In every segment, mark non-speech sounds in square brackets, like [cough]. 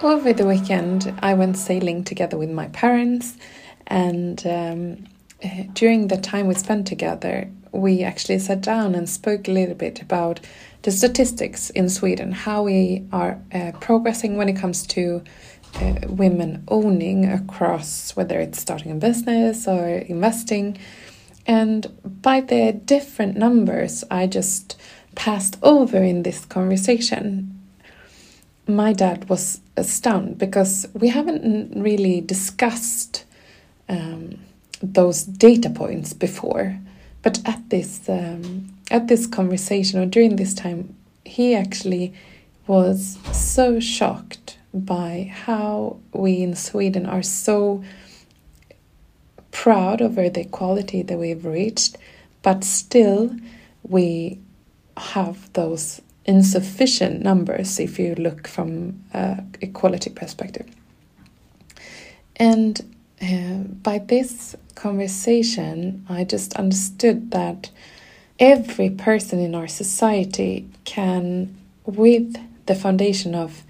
Over the weekend, I went sailing together with my parents, and um, during the time we spent together, we actually sat down and spoke a little bit about the statistics in Sweden, how we are uh, progressing when it comes to uh, women owning across whether it's starting a business or investing. And by the different numbers I just passed over in this conversation, my dad was astounded because we haven't really discussed um, those data points before. But at this um, at this conversation or during this time, he actually was so shocked by how we in Sweden are so proud over the equality that we've reached, but still we have those insufficient numbers if you look from an equality perspective. And uh, by this conversation, I just understood that every person in our society can, with the foundation of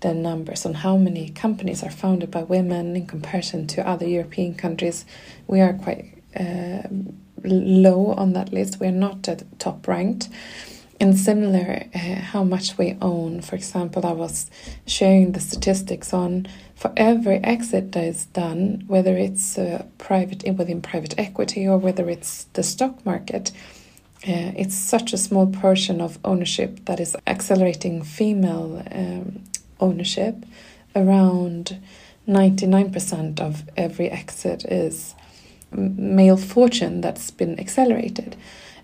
the numbers on how many companies are founded by women in comparison to other European countries, we are quite uh, low on that list. We're not at top ranked and similar uh, how much we own. For example i was sharing the statistics on for every exit that is done whether it's uh, private within private equity or whether it's the stock market uh, it's such a small portion of ownership that is accelerating female um, ownership. Around 99% of every exit is male fortune that's been accelerated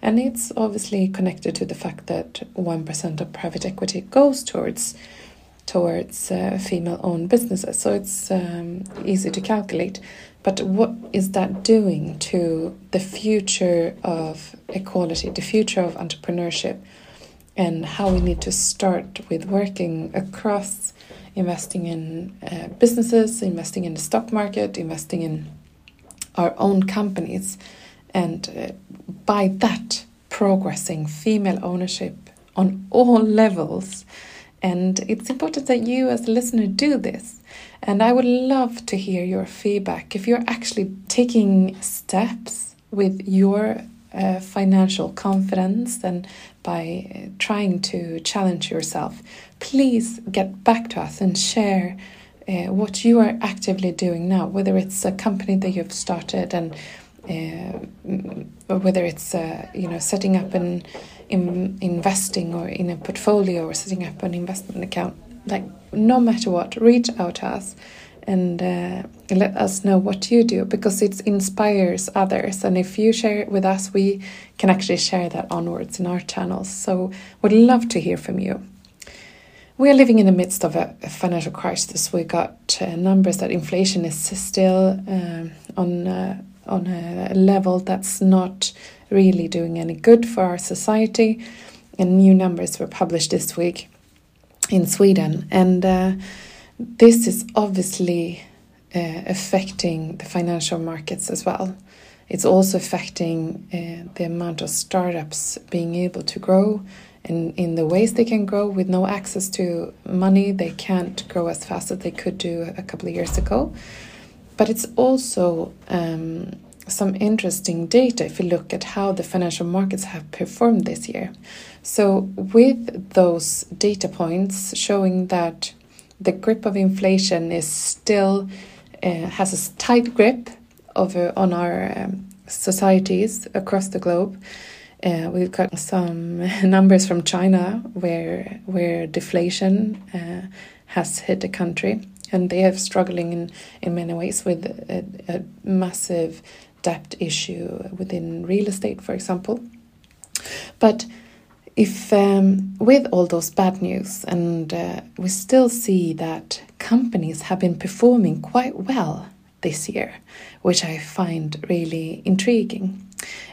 and it's obviously connected to the fact that 1% of private equity goes towards towards uh, female-owned businesses. So it's um, easy to calculate. But what is that doing to the future of equality, the future of entrepreneurship, and how we need to start with working across investing in uh, businesses, investing in the stock market, investing in our own companies, and uh, by that progressing female ownership on all levels. And it's important that you, as a listener, do this. And I would love to hear your feedback if you're actually taking steps with your uh, financial confidence and by uh, trying to challenge yourself. Please get back to us and share uh, what you are actively doing now, whether it's a company that you've started and whether it's uh, you know setting up an in investing or in a portfolio or setting up an investment account like no matter what reach out to us and uh, let us know what you do because it inspires others. And if you share it with us we can actually share that onwards in our channels. So we'd love to hear from you. We are living in the midst of a, financial crisis. We got uh, numbers that inflation is still um, on uh, on a level that's not really doing any good for our society. And new numbers were published this week in Sweden. And uh, this is obviously uh, affecting the financial markets as well. It's also affecting uh, the amount of startups being able to grow and in the ways they can grow with no access to money. They can't grow as fast as they could do a couple of years ago. But it's also um, some interesting data if you look at how the financial markets have performed this year. So, with those data points showing that the grip of inflation is still uh, has a tight grip over on our um, societies across the globe. Uh, we've got some [laughs] numbers from China where where deflation uh, has hit the country and they are struggling in, in many ways with a, a massive debt issue within real estate, for example. But if um, with all those bad news, and uh, we still see that companies have been performing quite well this year, which I find really intriguing.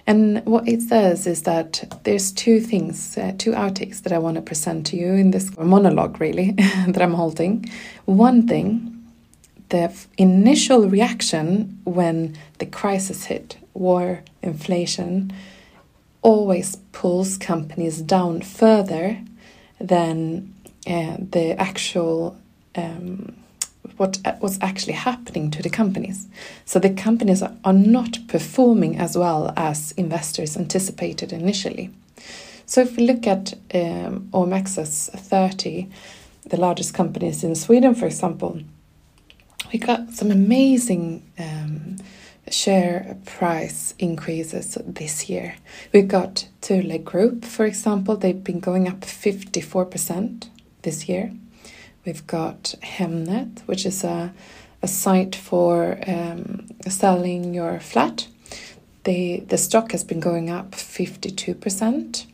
And what it says is that there's two things, uh, two outtakes that I want to present to you in this monologue, really, [laughs] that I'm holding. One thing, the initial reaction when the crisis hit, war, inflation, always pulls companies down further than uh, the actual um, what what's actually happening to the companies. So the companies are, are not performing as well as investors anticipated initially. So if we look at um, OMXS 30, the largest companies in Sweden, for example, we got some amazing um, share price increases this year. We got Thule Group, for example, they've been going up 54% this year. We've got Hemnet, which is a, a site for um, selling your flat. The, the stock has been going up 52%.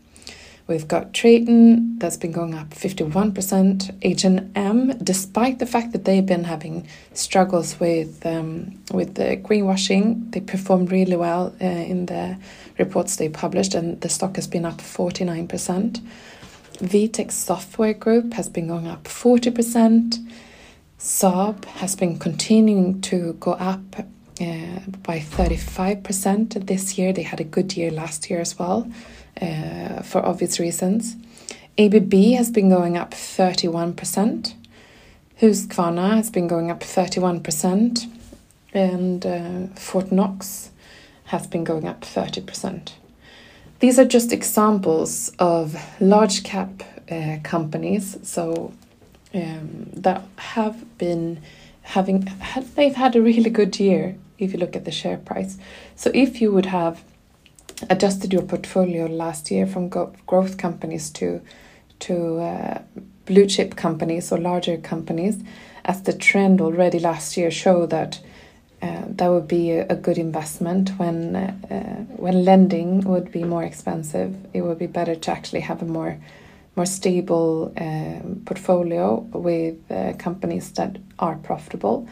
We've got Traton that's been going up 51%. H&M, despite the fact that they've been having struggles with um, with the greenwashing, they performed really well uh, in the reports they published, and the stock has been up 49%. Vitec Software Group has been going up 40%. Saab has been continuing to go up uh, by 35% this year. They had a good year last year as well uh, for obvious reasons. ABB has been going up 31%. Husqvarna has been going up 31%. And uh, Fortnox has been going up 30%. These are just examples of large cap uh, companies so um, that have been having they've had a really good year if you look at the share price. So if you would have adjusted your portfolio last year from growth companies to to uh, blue chip companies or larger companies, as the trend already last year showed that uh, that would be a, good investment when uh, when lending would be more expensive. It would be better to actually have a more more stable um, portfolio with uh, companies that are profitable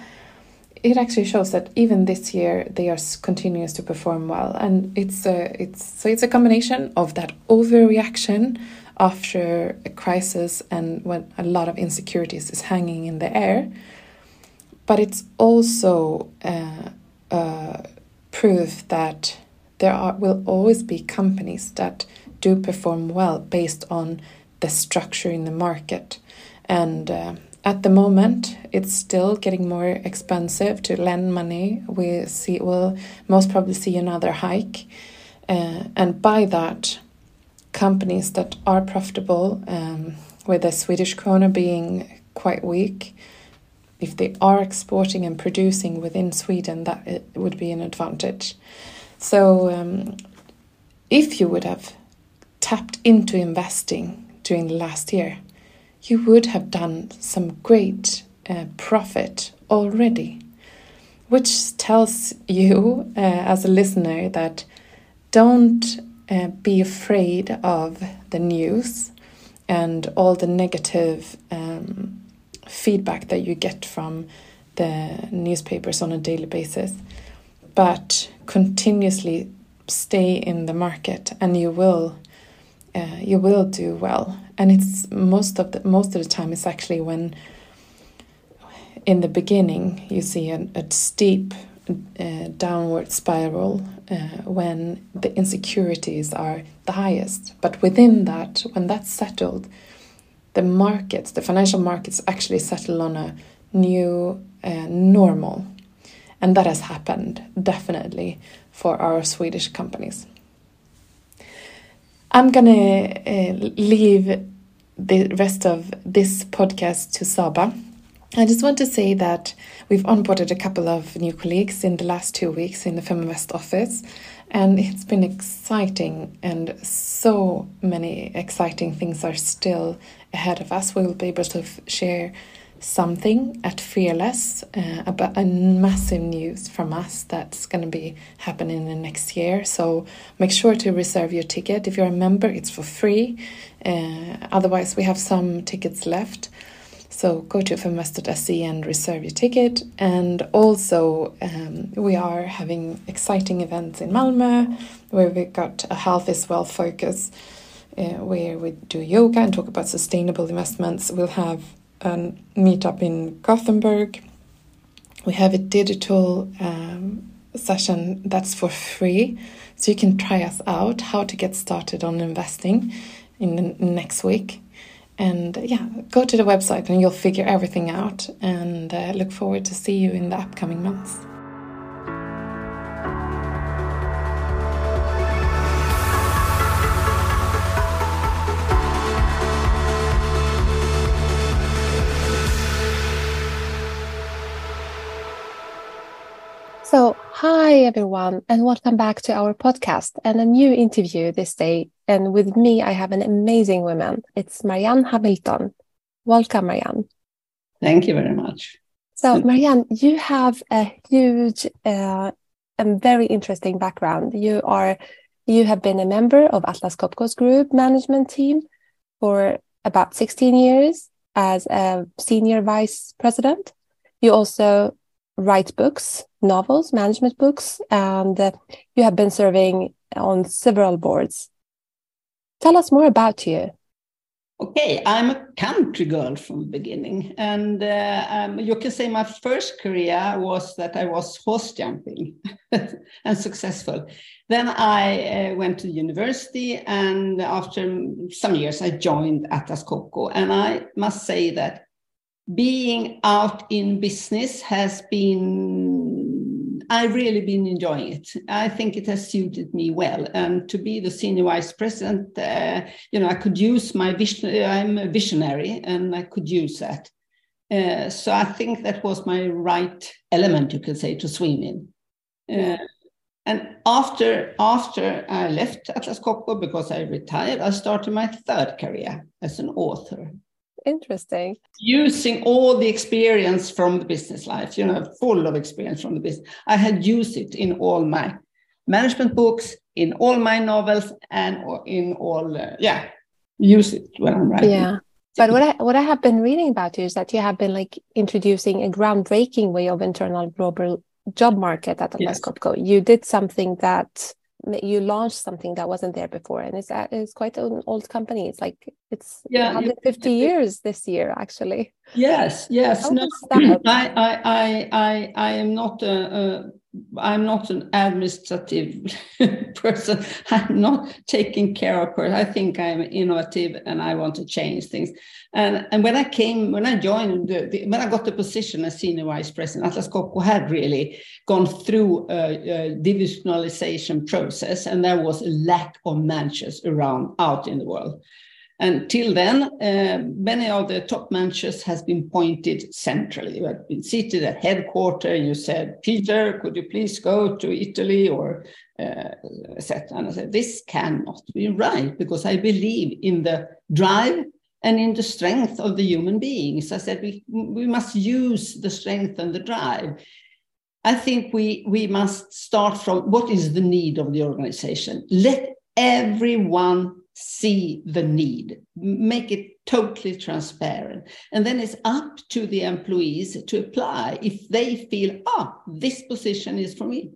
it actually shows that even this year they are continuous to perform well, and it's a, it's so it's a combination of that overreaction after a crisis and when a lot of insecurities is hanging in the air, but it's also uh, uh, proof that there are will always be companies that do perform well based on the structure in the market and. Uh, at the moment, it's still getting more expensive to lend money. We see will most probably see another hike, uh, and by that, companies that are profitable, um, with the Swedish krona being quite weak, if they are exporting and producing within Sweden, that it would be an advantage. So, um, if you would have tapped into investing during the last year, you would have done some great uh, profit already, which tells you uh, as a listener that don't uh, be afraid of the news and all the negative um, feedback that you get from the newspapers on a daily basis, but continuously stay in the market and you will uh, you will do well. And it's most of the most of the time it's actually when in the beginning you see a, a steep uh, downward spiral uh, when the insecurities are the highest. But within that when that's settled the markets the financial markets actually settle on a new uh, normal and that has happened definitely for our swedish companies I'm gonna uh, leave the rest of this podcast to Saba. I just want to say that we've onboarded a couple of new colleagues in the last two weeks in the Feminvest office, and it's been exciting, and so many exciting things are still ahead of us. We will be able to share something at Fearless uh, about a massive news from us that's going to be happening in the next year. So make sure to reserve your ticket. If you're a member, it's for free. Uh, otherwise, we have some tickets left. So go to feminvest.se and reserve your ticket. And also, um, we are having exciting events in Malmö where we've got a health is well focus. Uh, where we do yoga and talk about sustainable investments. We'll have a meetup in Gothenburg. We have a digital um, session that's for free, so you can try us out how to get started on investing in the next week. and yeah, go to the website and you'll figure everything out. And uh, look forward to see you in the upcoming months. Hi everyone, and welcome back to our podcast and a new interview this day. And with me, I have an amazing woman. It's Marianne Hamilton. Welcome, Marianne. Thank you very much. So, Marianne, you have a huge uh, and very interesting background. You are you have been a member of Atlas Copco's group management team for about 16 years as a senior vice president. You also write books, novels, management books, and uh, you have been serving on several boards. Tell us more about you. Okay, I'm a country girl from the beginning, and uh, um, you can say my first career was that I was horse jumping [laughs] and successful. Then I uh, went to university, and after some years, I joined Atlas Copco, and I must say that being out in business has been i've really been enjoying it. I think it has suited me well. And to be the senior vice president uh, you know i could use my vision i'm a visionary and i could use that. Uh, so i think that was my right element you could say to swim in. Uh, and after after i left atlas copco because i retired i started my third career as an author interesting using all the experience from the business life you know full of experience from the business i had used it in all my management books in all my novels and in all uh, yeah use it when i'm writing yeah but what I what I have been reading about you is that you have been like introducing a groundbreaking way of internal global job market at Atlas yes. Copco. You did something that you launched something that wasn't there before and it's it's quite an old company. It's like it's yeah 150 years this year actually. Yes yes. No, [clears throat] I, I i i am not a, a I'm not an administrative [laughs] person. I'm not taking care of person. I think I'm innovative and I want to change things. And, and when I came, when I joined, the, the, when I got the position as senior vice president, Atlas Copco had really gone through a, a divisionalization process, and there was a lack of managers around out in the world. Until then, uh, many of the top managers has been pointed centrally. You have been seated at headquarters. You said, Peter, could you please go to Italy or uh, etc. And I said, this cannot be right because I believe in the drive and in the strength of the human beings. I said, we, we must use the strength and the drive. I think we, we must start from what is the need of the organization. Let everyone see the need, make it totally transparent. And then it's up to the employees to apply if they feel, ah, this position is for me.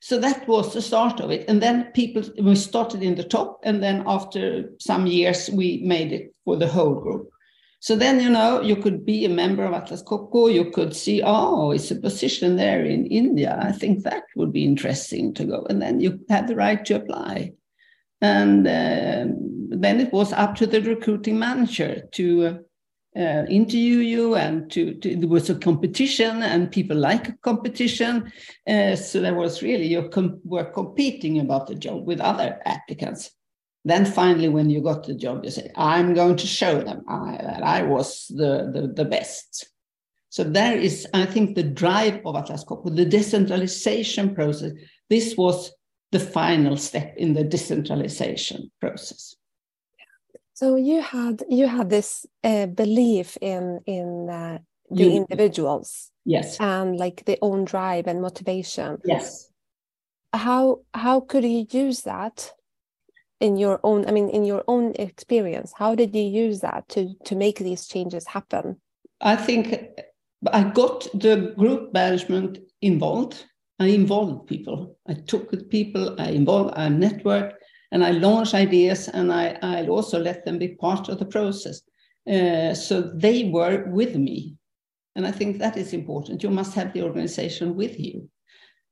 So that was the start of it. And then people, we started in the top, and then after some years, we made it for the whole group. So then, you know, you could be a member of Atlas Copco, you could see, oh, it's a position there in India. I think that would be interesting to go. And then you had the right to apply. And uh, then it was up to the recruiting manager to uh, interview you and to, to, there was a competition and people like competition. Uh, so there was really you com- were competing about the job with other applicants. Then finally when you got the job you said i'm going to show them I, that i was the, the, the best. So there is i think the drive of atlas copco the decentralization process. This was the final step in the decentralization process. So you had you had this uh, belief in in uh, the you, individuals, yes, and like their own drive and motivation, yes. How how could you use that in your own? I mean, in your own experience, how did you use that to to make these changes happen? I think I got the group management involved I involved people. I took with people, I involved, I networked, and I launched ideas, and I, I also let them be part of the process. Uh, so they were with me. And I think that is important. You must have the organization with you.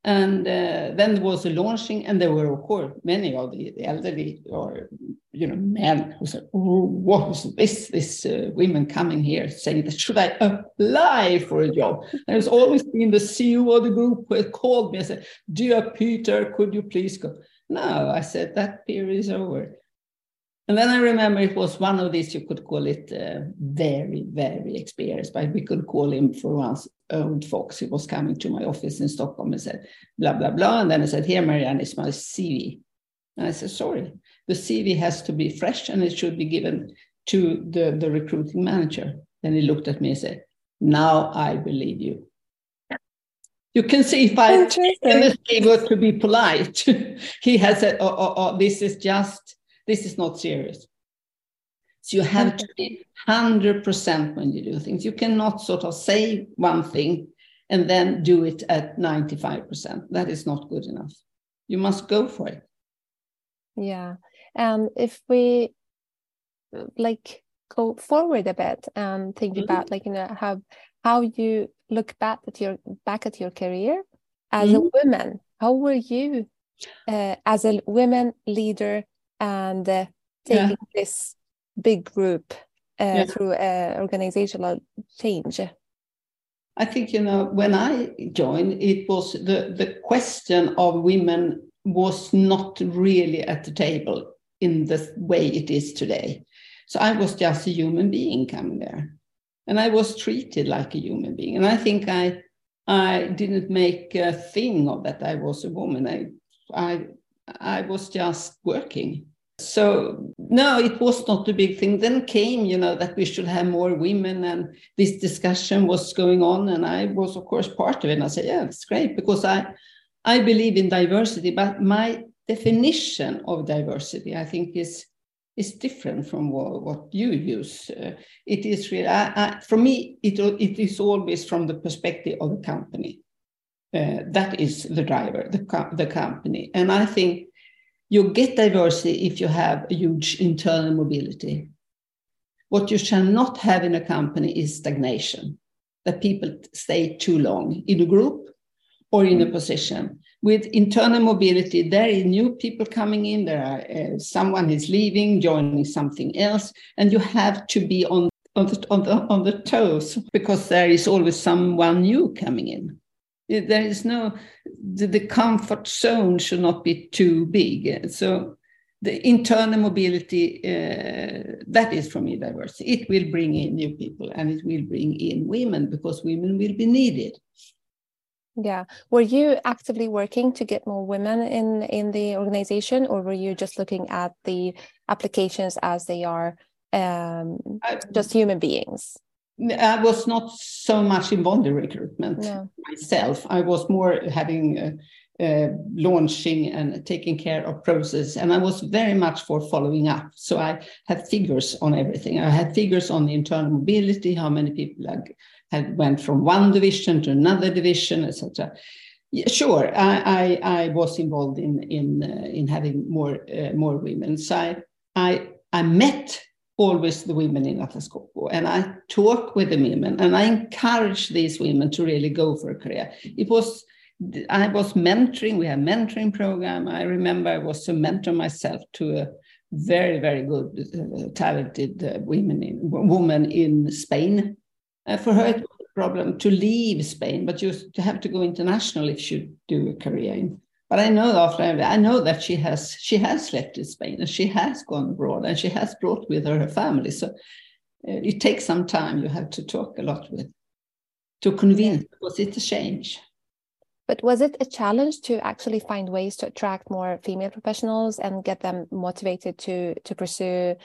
And uh, then there was a launching, and there were, of course, many of the, the elderly or you know men who said, oh, was this? This uh, women coming here saying that should I apply for a job?" There's always been the CEO of the group who called me and said, "Dear Peter, could you please go?" No, I said that period is over. And then I remember it was one of these, you could call it uh, very, very experienced, but we could call him for once old fox. He was coming to my office in Stockholm and said, blah, blah, blah. And then I said, Here, Marianne, is my CV. And I said, Sorry, the CV has to be fresh and it should be given to the, the recruiting manager. Then he looked at me and said, Now I believe you. You can see if I was to be polite. [laughs] he has said, oh, oh, oh, this is just this is not serious. So you have to be 100% when you do things. You cannot sort of say one thing and then do it at 95%. That is not good enough. You must go for it. Yeah. And if we like go forward a bit and think mm-hmm. about like you know how how you look back at your back at your career as mm-hmm. a woman how were you uh, as a women leader and uh, taking yeah. this big group uh, yeah. through uh, organizational change? I think you know when I joined, it was the the question of women was not really at the table in the way it is today. So I was just a human being coming there, and I was treated like a human being. And I think I I didn't make a thing of that I was a woman. I I I was just working so no it was not a big thing. Then came you know that we should have more women and this discussion was going on and i was of course part of it. And i said yeah it's great because i i believe in diversity but my definition of diversity i think is is different from what, what you use. Uh, it is really I, I, for me it, it is always from the perspective of the company. Uh, that is the driver the, the company. And i think you get diversity if you have a huge internal mobility. What you shall not have in a company is stagnation, that people stay too long in a group or in a mm. position. With internal mobility, there are new people coming in, there are uh, someone is leaving, joining something else, and you have to be on, on, the, on, the, on the toes because there is always someone new coming in there is no the, the comfort zone should not be too big. So the internal mobility uh, that is for me diversity it will bring in new people and it will bring in women because women will be needed. Yeah. Were you actively working to get more women in in the organization or were you just looking at the applications as they are um, I, just human beings I was not so much involved in recruitment no. myself. I was more having uh, uh, launching and taking care of process, and I was very much for following up. So I had figures on everything. I had figures on the internal mobility, how many people had, had went from one division to another division, etc. Yeah, sure, I, I, I, was involved in in uh, in having more uh, more women. So I I, I met always the women in Atlas Copco. And I talk with the women and I encourage these women to really go for a career. It was I was mentoring, we had mentoring program. I remember I was to mentor myself to a very, very good, uh, talented uh, women in, woman in Spain. Uh, for her, it was a problem to leave Spain, but you have to go international if you do a career in but I know after I know that she has she has left Spain and she has gone abroad and she has brought with her her family. So uh, it takes some time. You have to talk a lot with to convince because it's a change. But was it a challenge to actually find ways to attract more female professionals and get them motivated to to pursue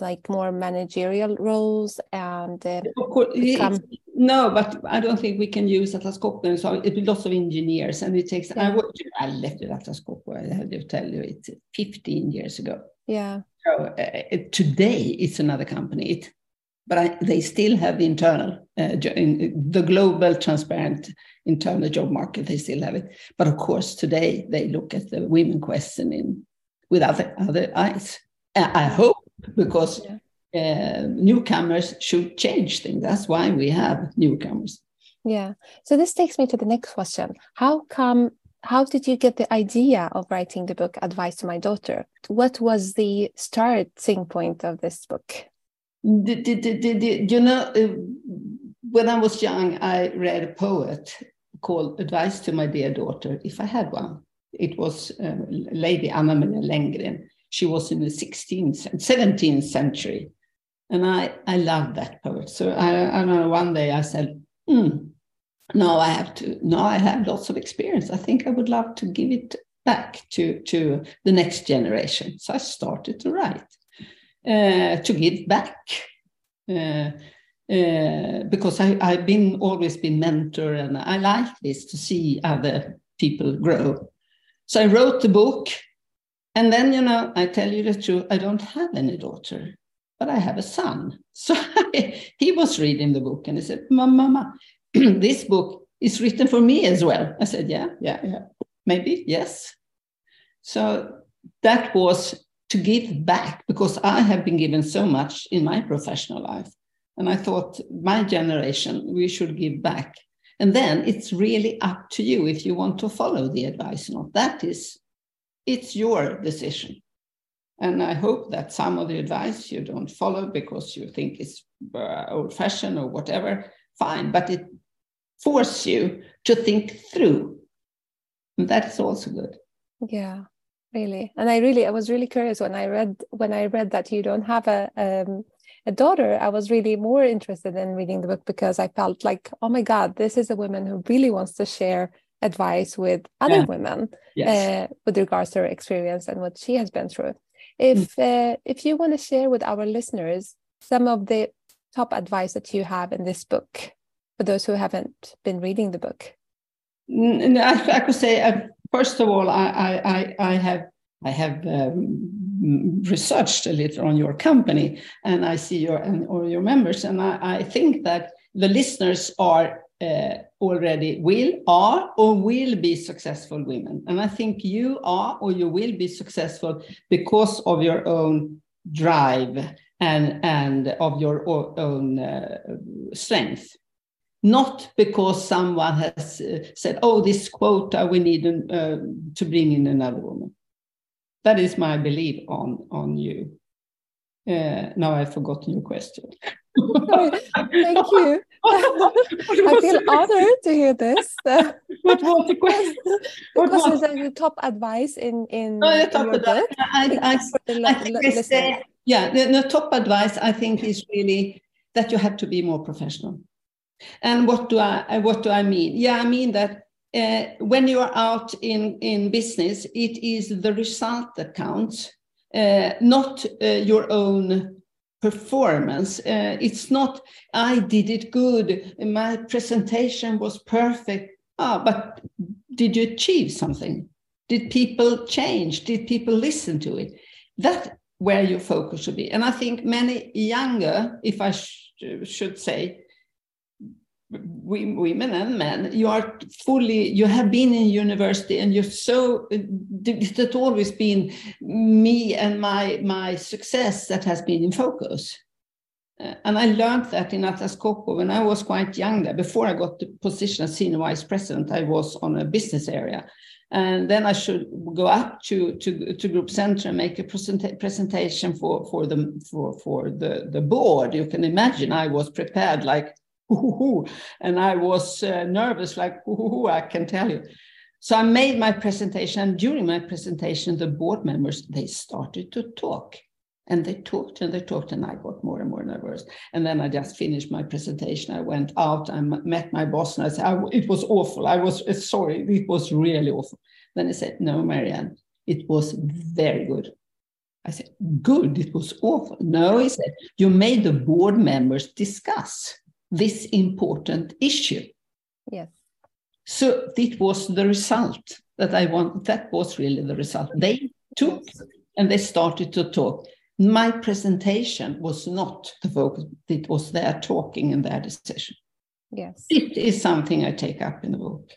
like more managerial roles and uh, of course, become... no but i don't think we can use atlas copco. So it be lots of engineers and it takes yeah. I, worked, I left atlas copco i have to tell you it's 15 years ago. Yeah. So uh, today it's another company. It, but I, they still have the internal uh, in the global transparent internal job market they still have it. But of course today they look at the women question in with other other eyes. I hope because yeah. Uh, newcomers should change things. That's why we have newcomers. Yeah. So this takes me to the next question. How come how did you get the idea of writing the book Advice to My Daughter? What was the starting point of this book? The, the, the, you know, uh, when I was young, I read a poet called Advice to My Dear Daughter, if I had one. It was uh, Lady Anna Maria Lenngren. She was in the 16th, and 17th century. And I, I loved that poet. So I, I know one day I said, hmm, now I have to, no, I have lots of experience. I think I would love to give it back to, to the next generation. So I started to write, uh, to give back. Uh, uh, because I, I've been always been mentor and I like this to see other people grow. So I wrote the book, and then you know I tell you the truth, I don't have any daughter, but I have a son. [laughs] So he was reading the book and he said, "Mama, [clears throat] this book is written for me as well." I said, "Yeah, yeah, yeah, maybe yes." So that was to give back because I have been given so much in my professional life and I thought, my generation, we should give back. And then it's really up to you if you want to follow the advice or not. That is, it's your decision. And I hope that some of the advice you don't follow because you think it's uh, old fashioned or whatever, fine, but it forces you to think through. And that's also good. Yeah, really. And I really, I was really curious when I read when I read that you don't have a um, a daughter, I was really more interested in reading the book because I felt like, oh my God, this is a woman who really wants to share advice with other yeah. women yes. uh, with regards to her experience and what she has been through. If mm. uh, if you want to share with our listeners some of the top advice that you have in this book for those who haven't been reading the book, I, I could say uh, first of all, I I I have I have um, researched a little on your company, and I see your and or your members, and I, I think that the listeners are already will are or will be successful women, and I think you are or you will be successful because of your own drive and and of your own uh, strength not because someone has uh, said, "Oh, this quota we need uh, to bring in another woman." that is my belief on on you. Uh, now I've forgotten your question. [laughs] Thank you. I feel [laughs] honored to hear this. [laughs] what was the question? What was the top advice in in, oh, in your book? I, I, I, think say, yeah, the, the top advice I think is really that you have to be more professional. And what do I what do I mean? Yeah, I mean that uh, when you are out in, in business, it is the result that counts, uh, not uh, your own performance. Uh, it's not, I did it good, my presentation was perfect. Ah, but did you achieve something? Did people change? Did people listen to it? That where your focus should be. And I think many younger, if I sh should say, women and men you are fully you have been in university and you're so it's always been me and my my success that has been in focus uh, and I learned that in Atlas Copco when I was quite young there. Before I got the position as senior vice president, I was on a business area. And then I should go up to, to, to Group Center and make a presenta- presentation for, for, the, for, for the, the board. You can imagine I was prepared like and I was uh, nervous, like I can tell you. So I made my presentation, and during my presentation, the board members they started to talk, and they talked and they talked, and I got more and more nervous. And then I just finished my presentation. I went out and met my boss, and I said, "It was awful. I was uh, sorry. It was really awful." Then he said, "No, Marianne, it was very good." I said, "Good. It was awful." No, he said, "You made the board members discuss." This important issue. Yes. So it was the result that I want. That was really the result. They took and they started to talk. My presentation was not the focus, it was their talking and their decision. Yes. It is something I take up in the book.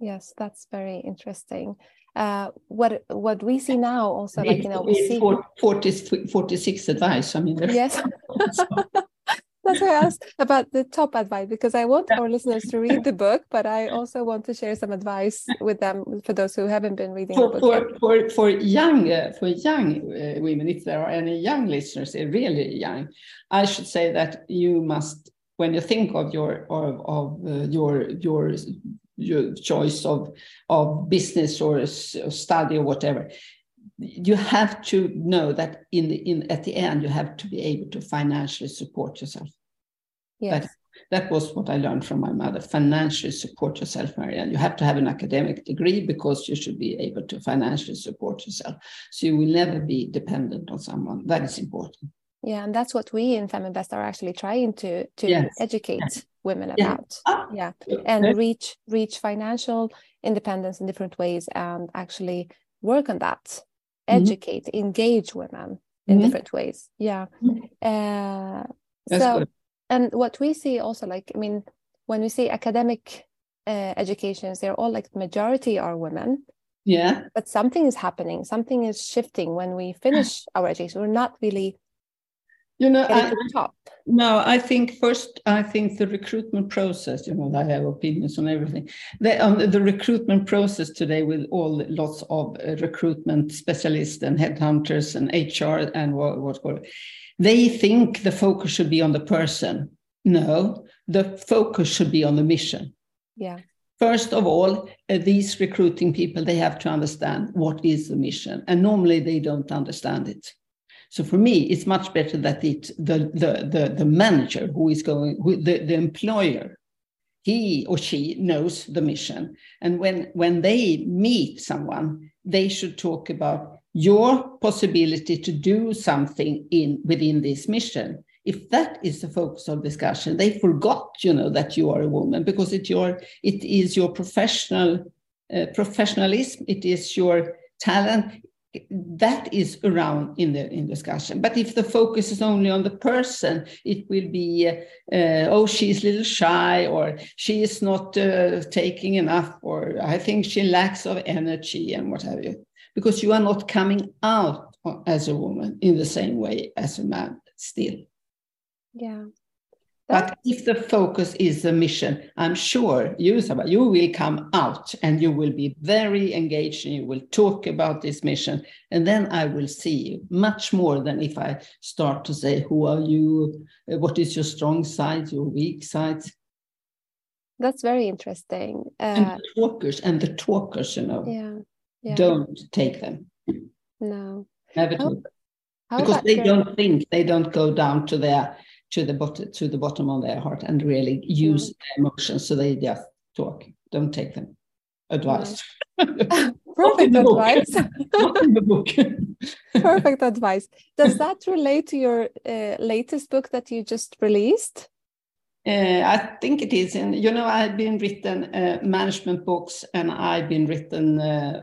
Yes, that's very interesting. Uh, what what we see now also like you know we see 40, 46 advice i mean yes [laughs] That's why I asked [laughs] about the top advice because I want our listeners to read the book, but I also want to share some advice with them for those who haven't been reading for, the book. For, for, for young, uh, for young uh, women, if there are any young listeners, they're really young, I should say that you must, when you think of your of, of uh, your your your choice of of business or study or whatever, you have to know that in the in at the end you have to be able to financially support yourself. Yes. That, that was what I learned from my mother. Financially support yourself, Marianne. You have to have an academic degree because you should be able to financially support yourself. So you will never be dependent on someone. That is important. Yeah, and that's what we in Feminvest are actually trying to to yes. educate yes. women about. Ah, yeah, and reach reach financial independence in different ways, and actually work on that Mm-hmm. educate mm-hmm. engage women in mm-hmm. different ways yeah mm-hmm. uh, so good. And what we see also like i mean when we see academic uh, educations they're all like the majority are women. Yeah. But something is happening. Something is shifting when we finish [sighs] our education. We're not really you know I, top. no i think first i think the recruitment process you know i have opinions on everything. The, um, the recruitment process today with all lots of uh, recruitment specialists and headhunters and hr and what, what it, they think the focus should be on the person no the focus should be on the mission yeah First of all, uh, these recruiting people, they have to understand what is the mission. And normally they don't understand it. So for me, it's much better that it the the the, the manager who is going who, the, the employer, he or she knows the mission. And when when they meet someone, they should talk about your possibility to do something in within this mission. If that is the focus of discussion they forgot you know that you are a woman because it your it is your professional uh, professionalism. It is your talent. That is around in the in discussion. But if the focus is only on the person it will be uh, oh she's a little shy or she is not uh, taking enough or i think she lacks of energy and what have you because you are not coming out as a woman in the same way as a man still yeah but if the focus is the mission, I'm sure you, you will come out and you will be very engaged and you will talk about this mission. And then I will see you much more than if I start to say, Who are you? What is your strong side, your weak side? That's very interesting. Uh, and the talkers, and the talkers, you know, yeah, yeah. don't take them. No. Never how, how because they don't think, they don't go down to their to the bottom to the bottom of their heart and really use mm. emotions. So they just talk. Don't take them. Advice. Perfect advice. Perfect advice. Does that relate to your uh, latest book that you just released uh, I think it is, and you know, I've been written uh, management books, and I've been written uh,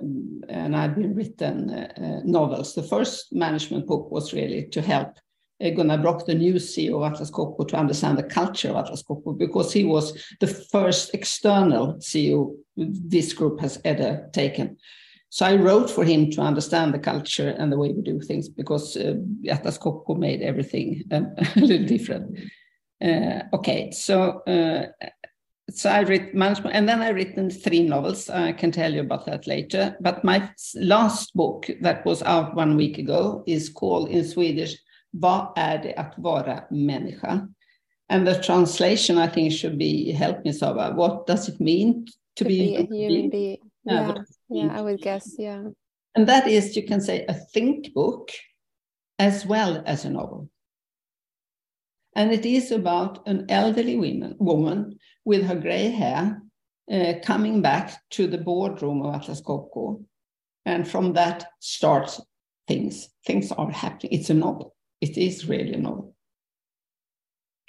and I've been written novels. The first management book was really to help Gunnar Brock, the new CEO of Atlas Copco, to understand the culture of Atlas Copco because he was the first external CEO this group has ever taken. So I wrote for him to understand the culture and the way we do things because Atlas Copco made everything [laughs] a little different. Uh, okay, so uh, so I read management, and then I written three novels. I can tell you about that later. But my last book that was out one week ago is called in Swedish Vad är det att vara människa? And the translation I think should be help me Saba. What does it mean to, to be, be, a human being? Yeah, yeah, yeah I would guess, yeah. And that is, you can say, a think book as well as a novel. And it is about an elderly woman, woman with her gray hair uh, coming back to the boardroom of Atlas Copco. And from that starts things. Things are happening. It's a novel it is really a novel.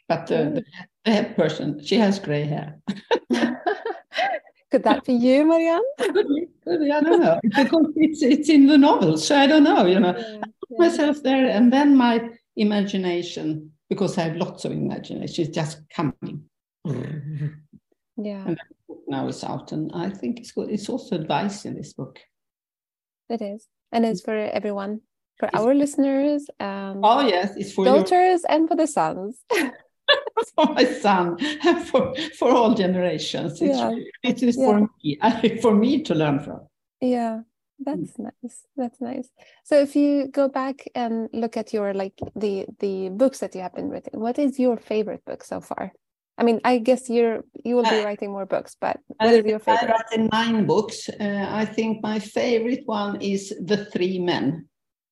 But uh, the, the head person, she has gray hair. Could that be you, Marianne? [laughs] could be, I don't know. Because it's, it's in the novel, so I don't know, you know. Yeah, [laughs] I put yeah. myself there, and then my imagination, because I have lots of imagination, is just coming. Mm-hmm. Yeah. And now it's out, and I think it's good. It's also advice in this book. It is, and it's for everyone for our listeners and oh yes it's for daughters your... and for the sons [laughs] [laughs] for my son [laughs] for, for all generations. It's, yeah. It is yeah. for me, for me to learn from. Yeah, that's mm. nice. That's nice. So if you go back and look at your like the the books that you have been writing what is your favorite book so far? I mean, I guess you're you will be uh, writing more books, but what is your favorite? I've written nine books. Uh, I think my favorite one is The Three Men.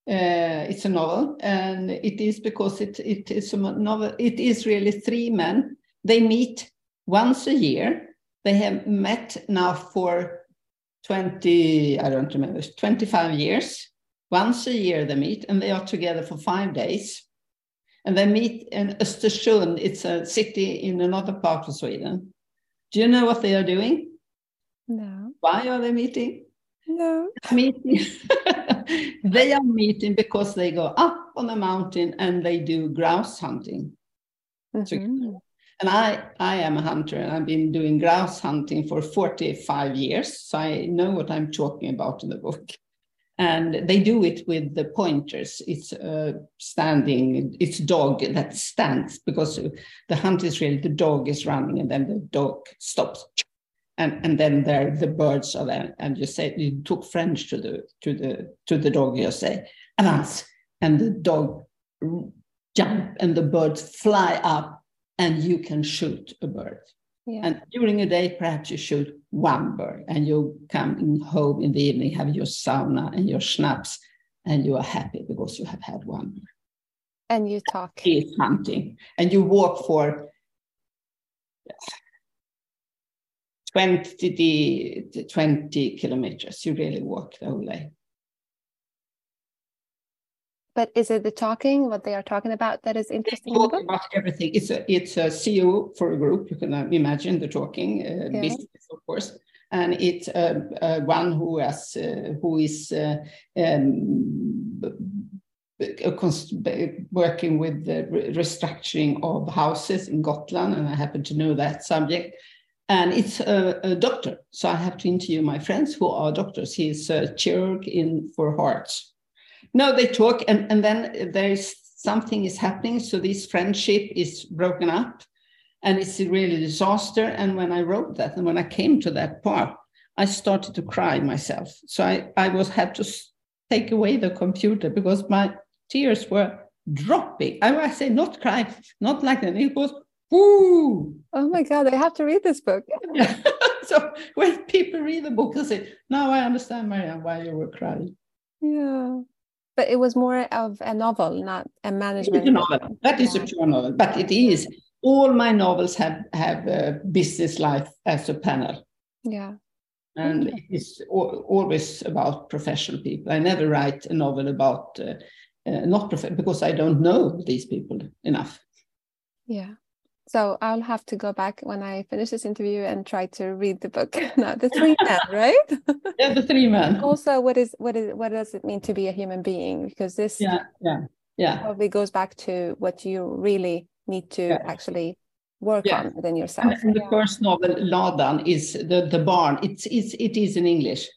Uh, it's a novel, and it is because it it is a novel. It is really three men. They meet once a year. They have met now for twenty. I don't remember. Twenty-five years. Once a year they meet, and they are together for five days and they meet in Östersund. It's a city in another part of Sweden. Do you know what they are doing? No. Why are they meeting? No. Meeting. [laughs] they are meeting because they go up on a mountain and they do grouse hunting. Mm-hmm. And I, I am a hunter and I've been doing grouse hunting for 45 years. So I know what I'm talking about in the book. And they do it with the pointers. It's standing it's dog that stands because the hunt is really the dog is running and then the dog stops. And and then there the birds are there. And you say you took french to the to the to the dog you say avance. And the dog jump and the birds fly up and you can shoot a bird yeah. And during a day, perhaps you shoot one bird and you come home in the evening, have your sauna and your schnapps, and you are happy because you have had one bird. And you talk. Is hunting. And you walk for 20, 20 kilometers. You really walk the whole day. But is it the talking, what they are talking about, that is interesting? Talk about everything. It's a it's a CEO for a group. You can uh, imagine the talking uh, yeah. business, of course, and it's uh, uh, one who has uh, who is uh, um, working with the restructuring of houses in Gotland, and I happen to know that subject. And it's a, a doctor, so I have to interview my friends who are doctors. He's a chirurg in for hearts no, they talk, and, and then there's something is happening. So this friendship is broken up, and it's really a disaster. And when I wrote that, and when I came to that part, I started to cry myself. So I, I was had to take away the computer because my tears were dropping. I, I say not cry, not like that. It was whoo. Oh my God, I have to read this book. Yeah. [laughs] so when people read the book, they say, now I understand, Maria, why you were crying. Yeah. But it was more of a novel, not a management. It's A novel. That is yeah. a pure novel, but it is. All my novels have have a business life as a panel. Yeah. And okay. it's always about professional people. I never write a novel about uh, uh, not prof- because I don't know these people enough. Yeah. So I'll have to go back when I finish this interview and try to read the book. [laughs] now, the three men, right? [laughs] yeah, the three men. Also, what is what is what does it mean to be a human being? Because this yeah yeah yeah probably goes back to what you really need to yeah. actually work yeah. on within yourself. And the yeah. first novel, Ladan, is the the barn. It's it's it is in English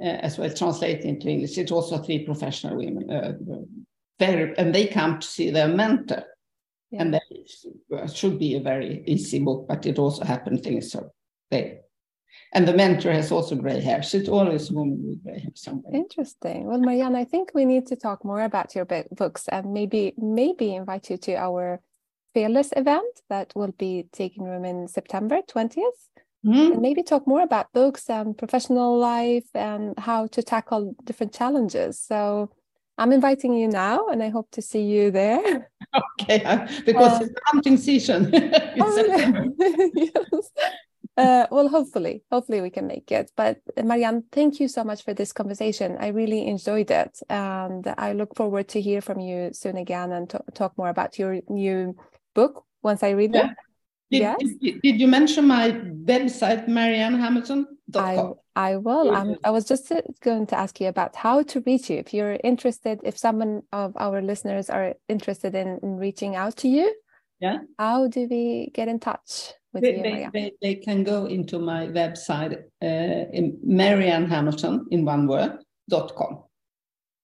uh, as well, translated into English. It's also three professional women. Uh, very, and they come to see their mentor yeah. And that should be a very easy book, but it also happened things so they and the mentor has also gray hair. So it's always a woman with gray hair somewhere. Interesting. Well, Marianne, I think we need to talk more about your books and maybe maybe invite you to our Fearless event that will be taking room in September 20th. Mm. And maybe talk more about books and professional life and how to tackle different challenges. So I'm inviting you now, and I hope to see you there. [laughs] Okay, because uh, it's hunting season. [laughs] oh, [laughs] yes. Uh, well, hopefully, hopefully we can make it. But Marianne, thank you so much for this conversation. I really enjoyed it, and I look forward to hear from you soon again and talk more about your new book once I read yeah. it. Did, yes. did, did, you mention my website, mariannehamilton.com? I, will. I'm, I was just going to ask you about how to reach you. If you're interested, if someone of our listeners are interested in, in reaching out to you, yeah, how do we get in touch with they, you, they, they, they, can go into my website, uh, in Marianne Hamilton in one word, dot com.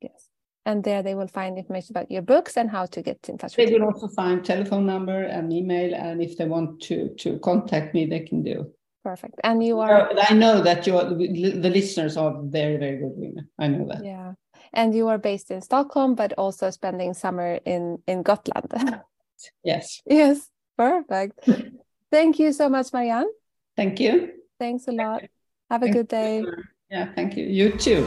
Yes. and there they will find information about your books and how to get in touch they with you. They will also find telephone number and email, and if they want to to contact me, they can do. Perfect. And you are. I know that you are. the listeners are very very good women. I know that. Yeah, and you are based in Stockholm, but also spending summer in in Gotland. [laughs] yes. Yes. Perfect. Thank you so much, Marianne. Thank you. Thanks a lot. Have a good day. Yeah, thank you. You too.